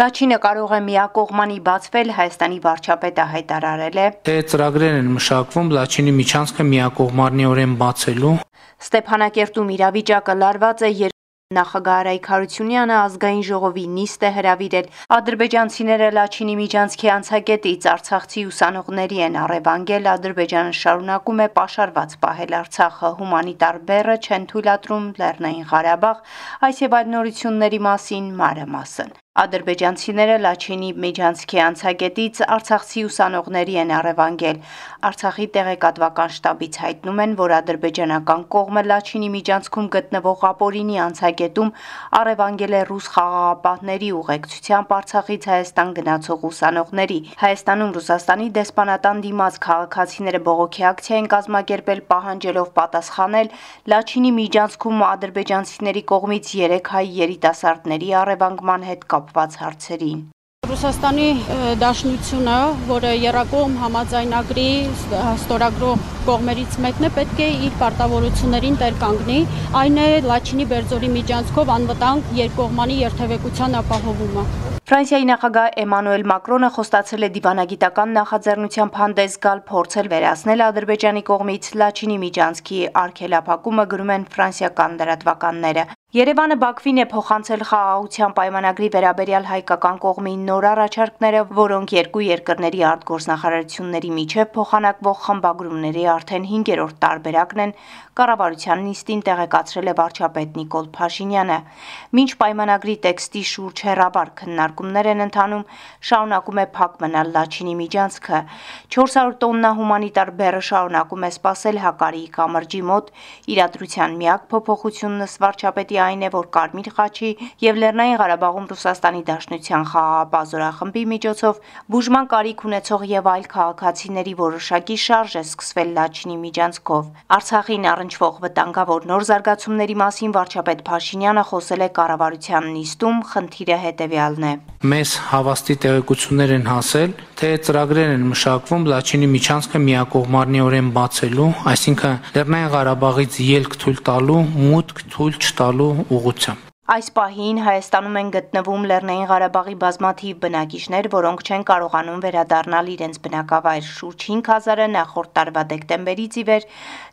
Լաչինը կարող է միակողմանի բացվել, Հայաստանի վարչապետը հայտարարել է. Թե ծրագրեր են մշակվում Լաչինի միջանցքը միակողմանիորեն բացելու։ Ստեփանակերտում իրավիճակը լարված է Նախագահ Արայք Հարությունյանը ազգային ժողովի նիստ է հրավիրել։ Ադրբեջանցիները Լաչինի միջանցքի անցակետից արցախցի ուսանողների են առևանգել։ Ադրբեջանը շարունակում է պաշարված պահել Արցախը հումանիտար բեռը չեն թույլատրում Լեռնային Ղարաբաղ, այս եւ այլ նորությունների մասին մանրամասն։ Ադրբեջանցիները Լաչինի Միջանցքի անցագետից արցախցի ուսանողների են առևանգել։ Արցախի տեղեկատվական շտաբից հայտնում են, որ ադրբեջանական կողմը Լաչինի Միջանցքում գտնվող ապորինի անցագետում առևանգել է ռուս խաղաղապահների ուղեկցությամբ Արցախից Հայաստան գնացող ուսանողների։ Հայաստանում Ռուսաստանի դեսպանատան դիմաց քաղաքացիները բողոքի ակցիա են կազմակերպել պահանջելով պատասխանել Լաչինի Միջանցքում ադրբեջանցիների կողմից 3 հայ երիտասարդների առևանգման հետ կապ կապված հարցերին։ Ռուսաստանի Դաշնությունը, որը Երակոմ համաձայնագրի ստորագրող կողմերից մեկն է, պետք է իր պարտավորություններին տեր կանգնի, այն է Լաչինի Բերձորի միջանցքով անվտանգ երկկողմանի երթևեկության ապահովումը։ Ֆրանսիայի նախագահ Էմանուել Մակրոնը խոստացել է դիվանագիտական նախաձեռնությամբ հանդես գալ փորձել վերացնել Ադրբեջանի կողմից Լաչինի միջանցքի արգելափակումը գրում են ֆրանսիական լրատվականները։ Երևանը Բաքվին է փոխանցել խաղաղության պայմանագրի վերաբերյալ հայկական կողմի նոր առաջարկները, որոնք երկու երկրների արտգործնախարարությունների միջև փոխանակվող խմբագրումների արդեն 5-րդ տարբերակն են, կառավարության նիստին տեղեկացրել է վարչապետ Նիկոլ Փաշինյանը։ Մինչ պայմանագրի տեքստի շուրջ հերաբար քննարկումներ են ընթանում, շարունակում է փակ մնալ Լաչինի միջանցքը։ 400 տոննա հումանիտար բեռը շարունակում է սպասել Հակարիի կամրջի մոտ։ Իրադրության միակ փոփոխությունն ըստ վարչապետի այն է, որ Կարմիր խաչի եւ Լեռնային Ղարաբաղում Ռուսաստանի Դաշնության խաղաղապահ զորախմբի միջոցով բուժման կարիք ունեցող եւ այլ քաղաքացիների որոշակի շարժ է սկսվել Լաչինի միջանցքով։ Արցախին առնչվող վտանգավոր նոր զարգացումների մասին վարչապետ Փաշինյանը խոսել է կառավարության նիստում, խնդիրը հետեւյալն է։ Մեզ հավաստի տեղեկություններ են հասել, թե ծրագրեր են մշակվում Լաչինի միջանցքը միակողմարնիորեն բացելու, այսինքն Լեռնային Ղարաբաղից ելք թույլ տալու, մուտք թույլ չտալու ուղղությամբ։ Այս պահին Հայաստանում են գտնվում Լեռնային Ղարաբաղի բազմաթիվ բնակիչներ, որոնք չեն կարողանում վերադառնալ իրենց բնակավայր։ Շուրջ 5000-ը նախորդ տարվա դեկտեմբերից ի վեր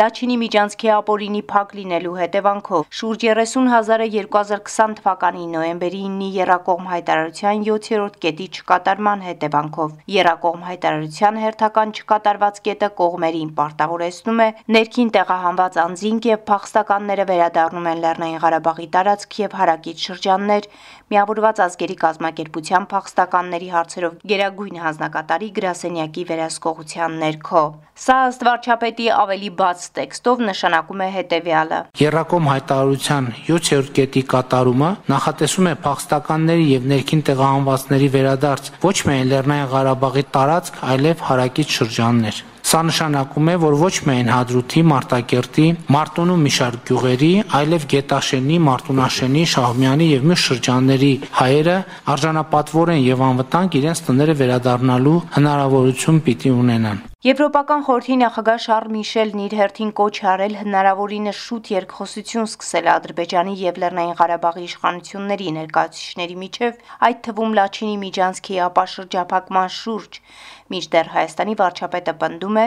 Լաչինի միջանցքի ապօրինի փակ լինելու հետևանքով, շուրջ 30000-ը 2020 թվականի նոյեմբերի 9-ի Երակողմ հայտարարության 7-րդ կետի չկատարման հետևանքով։ Երակողմ հայտարարության հերթական չկատարված կետը կողմերին պարտավորեցնում է ներքին տեղահանված անձինք եւ փախստականները վերադառնում են Լեռնային Ղարաբաղի տարածք եւ հարակից շրջաններ, միավորված ազգերի կազմակերպության փախստականների հարցերով Գերագույն հանձնակատարի գրասենյակի վերահսկողության ներքո։ Սա ըստ վարչապետի ավելի բաց տեքստով նշանակում է հետևյալը. Երակոմ հայտարարության 7-րդ կետի կատարումը նախատեսում է փախստականների եւ ներքին տեղահանվածների վերադարձ ոչ միայն Լեռնային Ղարաբաղի տարածք, այլև հարակից շրջաններ։ Սա նշանակում է, որ ոչ միայն Հադրութի, Մարտակերտի, Մարտունու մի շարք գյուղերի, այլև Գետաշենի, Մարտունաշենի, Շահումյանի եւ մյուս շրջանների հայերը արժանապատվոր են եւ անվտանգ իրենց տները վերադառնալու հնարավորություն պիտի ունենան։ Եվրոպական խորհրդի նախագահ Շարլ Միշելն իր հերթին կոչ արել հնարավորինս շուտ երկխոսություն սկսել Ադրբեջանի եւ Լեռնային Ղարաբաղի իշխանությունների ներկայացուցիչների միջև, այդ թվում Լաչինի միջանցքի ապաշրջափակման շուրջ։ Մինչդեռ Հայաստանի վարչապետը պնդում է,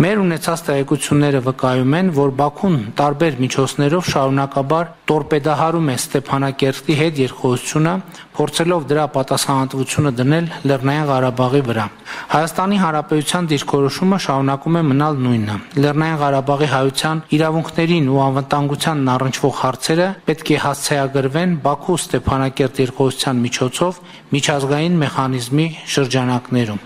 Մեր ունեցած տեղեկությունները վկայում են, որ Բաքուն տարբեր միջոցներով շարունակաբար տորպեդահարում է Ստեփանակերտի հետ երկխոսությունը, փորձելով դրա պատասխանատվությունը դնել Լեռնային Ղարաբաղի վրա։ Հայաստանի Հանրապետության դիրքորոշումը շարունակում է մնալ նույնը։ Լեռնային Ղարաբաղի հայության իրավունքներին ու անվտանգությանն առնչվող հարցերը պետք է հասցեագրվեն Բաքու Ստեփանակերտ երկխոսության միջոցով միջազգային մեխանիզմի շրջանակներում։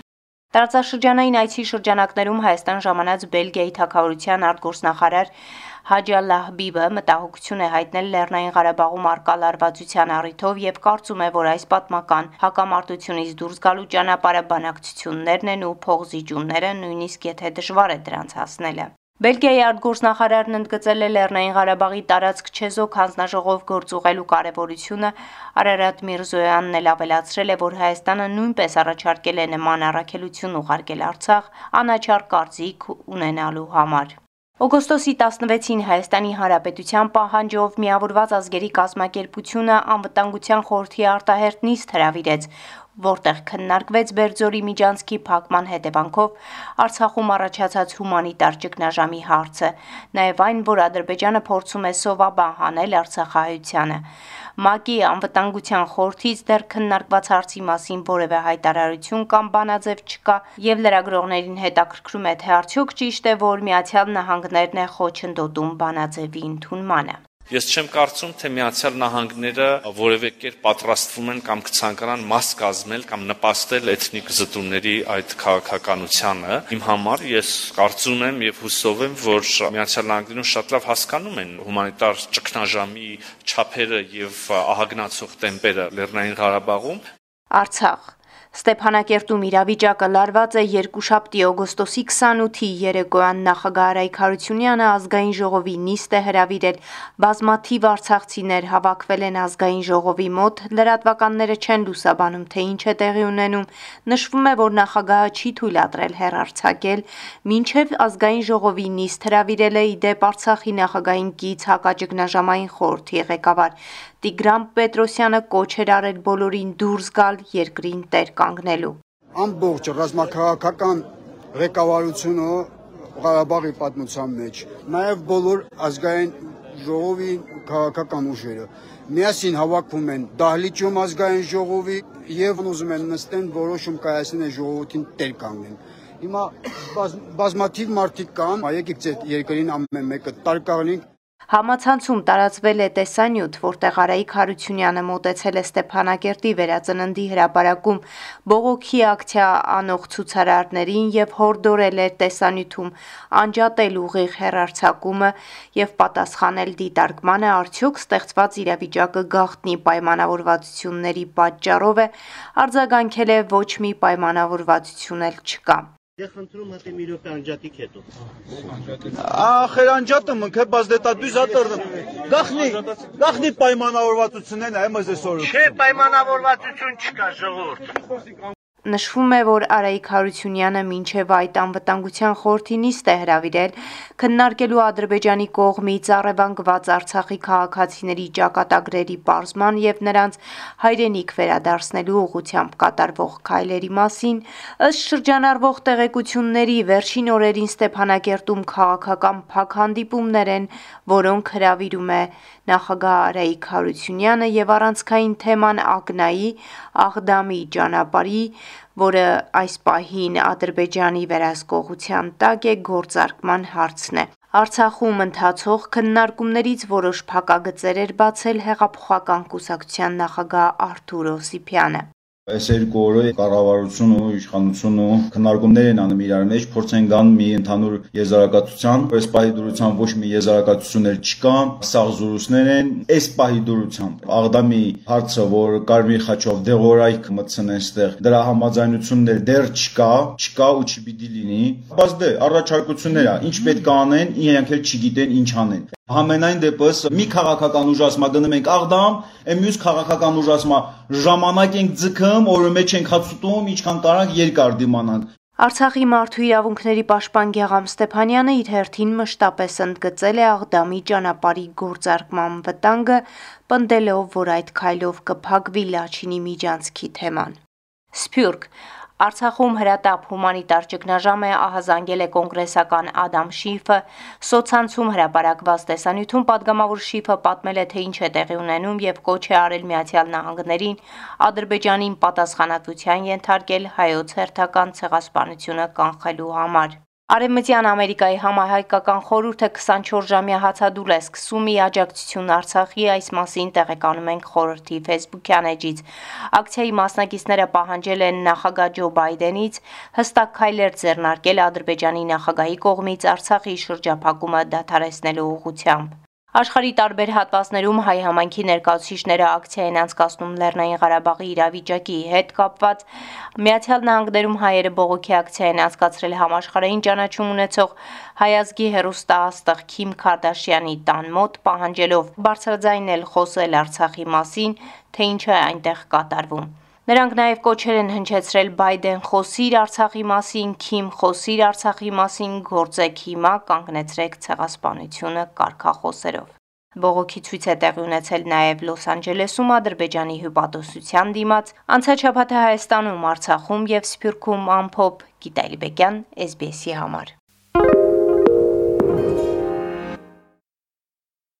Տարածաշրջանային այցի շրջանակներում Հայաստան ժամանած Բելգիայի թագավորության արտգործնախարար Հաջալլահ Բիբը մտահոգություն է հայտնել Լեռնային Ղարաբաղում արկա լարվածության առիթով եւ կարծում է, որ այս պատմական հակամարտությունից դուրս գալու ճանապարհը բանակցություններն են ու փողզիջումները, նույնիսկ եթե դժվար է դրանց հասնելը։ Բելգիայի արտգործնախարարն ընդգծել է Լեռնային Ղարաբաղի տարածք չեզոք հանձնաժողով գործուղելու կարևորությունը, Արարատ Միրզոյանն էլ ավելացրել է, որ Հայաստանը նույնպես առաջարկել է նման առաքելություն ուղարկել Արցախ անաչառ կարծիք ունենալու համար։ Օգոստոսի 16-ին Հայաստանի Հանրապետության պահանջով միավորված ազգերի կազմակերպությունը անվտանգության խորհրդի արտահերտ նիստ հրավիրեց, որտեղ քննարկվեց Բերձորի միջանցքի փակման հետևանքով Արցախում առաջացած հումանիտար ճգնաժամի հարցը, նաև այն, որ Ադրբեջանը փորձում է սովաբան հանել Արցախահայությանը։ ՄԱԿ-ի անվտանգության խորհրդից դեռ քննարկված հարցի մասին որևէ հայտարարություն կամ բանաձև չկա, եւ լրագրողներին հետաքրքրում է, թե արդյոք ճիշտ է, որ Միացյալ Նահանգներն է խոչընդոտում բանաձևի ընդունմանը։ Ես չեմ կարծում, թե Միացյալ Նահանգները որևէ կերպ պատրաստվում են կամ կցանկանան մաս կազմել կամ նպաստել էթնիկ զտումների այդ քաղաքականությանը։ Իմ համար ես կարծում եմ եւ հուսով եմ, որ Միացյալ Նահանգներում շատ լավ հասկանում են հումանիտար ճգնաժամի չափերը եւ ահագնացող տեմպերը Լեռնային Ղարաբաղում։ Արցախ Ստեփանակերտում իրավիճակը լարված է երկուշաբթի օգոստոսի 28-ի երեկոյան նախագահ Արայք Հարությունյանը ազգային ժողովի նիստ է հրավիրել։ Բազմաթիվ արցախցիներ հավաքվել են ազգային ժողովի մոտ, լրատվականները չեն լուսաբանում, թե ինչ է տեղի ունենում։ Նշվում է, որ նախագահը չի թույլատրել հերարցակել, մինչև ազգային ժողովի նիստ հրավիրել է իդեպ Արցախի նախագահային կից հակաճգնաժամային խորհրդի ղեկավար Տիգրան Պետրոսյանը կոչ էր արել բոլորին դուրս գալ երկրին տեր կանգնելու։ Ամբողջ ռազմաքաղաքական ղեկավարությունը Ղարաբաղի պատմության մեջ, նաև բոլոր ազգային ժողովի քաղաքական ուժերը միասին հավաքվում են դահլիճում ազգային ժողովի եւ ուզում են նստեն որոշում կայացնեն ժողովրդին տեր կանգնեն։ Հիմա բազ, բազմաթիվ մարդիկ կան, եկեք ձեր երկրին ամեն մեկը տարկաղնենք Համացանցում տարածվել է տեսանյութ, որտեղ Արայիկ Հարությունյանը մոտեցել է Ստեփանակերտի վերածննդի հրապարակում բողոքի ակցիա անող ցուցարարներին եւ հորդորել էր տեսանյութում անջատել ուղիղ հերարցակումը եւ պատասխանել դիտարկմանը արդյոք ստեղծված իրավիճակը գաղտնի պայմանավորվածությունների պատճառով է, արձագանքել է ոչ մի պայմանավորվածություն էլ չկա։ Ես խնդրում եմ մի րոպե անջատիկ հետո։ Ախր անջատը մնք է, բայց դե տա դուզատոր գախնի, գախնի պայմանավորվածությունն է, այ մզ այսօր։ Չէ, պայմանավորվածություն չկա, ժողովուրդ։ Նշվում է, որ Արայիկ Հարությունյանը մինչև այդ անվտանգության խորհրդի նիստ է հրավիրել քննարկելու Ադրբեջանի կողմից առևանգված Արցախի քաղաքացիների ճակատագրերի պարզման եւ նրանց հայրենիք վերադարձնելու ուղղությամբ կատարվող քայլերի մասին, ըստ շրջանառվող տեղեկությունների վերջին օրերին Ստեփանակերտում քաղաքական փակ հանդիպումներ են, որոնք հրավիրում է նախագահ Արայիկ Հարությունյանը եւ առանցքային թեման Ակնայի, Աղդամի ճանապարհի որը այս պահին Ադրբեջանի վերահսկողության տակ է գործարկման հարցն է։ Արցախում ընթացող քննարկումներից որոշ փակագծեր էր բացել հեղափոխական կուսակցության նախագահ Արթուր Օսիփյանը։ Այս երկու օրը կառավարությունը ու իշխանությունը քննարկումներ են անում իրար մեջ, փորձեն գան մի ընդհանուր եզրակացության, այս պահի դուրությամբ ոչ մի եզրակացություններ չկա, սաղ զուրուսներ են, այս պահի դուրությամբ Աղդամի հարցը, որ Կարմիր խաչով դեղորայք մտցնեն ստեղ, դրա համաձայնություններ դեռ չկա, չկա ու չպիտի լինի, բայց դե առաջարկություններ ա, ինչ պետք է անեն, իրենք էլ չգիտեն ինչ անեն։ Համենայն դեպս մի քաղաքական ուժացմա գնում ենք Աղդամ, այն մյուս քաղաքական ուժացմա ժամանակ ենք ձգում, օրը մեջ ենք հացուտում, ինչքան կարանք երկար դիմանանք։ Արցախի մարդու իրավունքների պաշտպան Գեգամ Ստեփանյանը իր հերթին մշտապես ընդգծել է Աղդամի ճանապարհի գործարկման վտանգը, պնդելով, որ այդ քայլով կփակվի Լաչինի միջանցքի թեման։ Սփյուռք. Արցախում հրատապ հումանիտար ճգնաժամը ահազանգել է կոնգրեսական Ադամ Շիֆը, սոցանցում հրապարակված տեսանյութում падգամավոր Շիֆը պատմել է թե ինչ է տեղի ունենում եւ կոչ է արել Միացյալ Նահանգներին Ադրբեջանին պատասխանատվության ենթարկել հայոց հերթական ցեղասպանությունը կանխելու համար։ Արևմտյան Ամերիկայի համահայկական խորհուրդը 24 ժամյա հացադուլ է սկսում ի աջակցություն Արցախի, այս մասին տեղեկանում ենք խորհրդի Facebook-յան էջից։ Ակցիայի մասնակիցները պահանջել են նախագահ Ջո Բայդենից հստակ քայլեր ձեռնարկել Ադրբեջանի նախագահի կողմից Արցախի շրջափակումը դադարեցնելու ուղղությամբ։ Աշխարհի տարբեր հատվածներում հայ համայնքի ներկայացուցիչները ակցիա են անցկացնում Լեռնային Ղարաբաղի իրավիճակի հետ կապված։ Միացյալ Նահանգներում հայերը բողոքի ակցիա են անցկացրել համաշխարհային ճանաչում ունեցող հայազգի հերոստահաստղ Քիմ Քարդաշյանի տան մոտ, պահանջելով բարձրաձայնել խոսել Արցախի մասին, թե ինչ է այնտեղ կատարվում։ Նրանք նաև կոչեր են հնչեցրել Բայդեն խոսիր Արցախի մասին, Քիմ խոսիր Արցախի մասին, գործեք հիմա, կանգնեցրեք ցեղասպանությունը կարկախոսերով։ Բողոքի ցույց է տեղի ունեցել նաև Լոս Անջելեսում Ադրբեջանի հյուպատոսության դիմաց, անցաչափաթը Հայաստանում, Արցախում եւ Սփյուռքում ամփոփ Գիտալի Բեկյան, SBS-ի համար։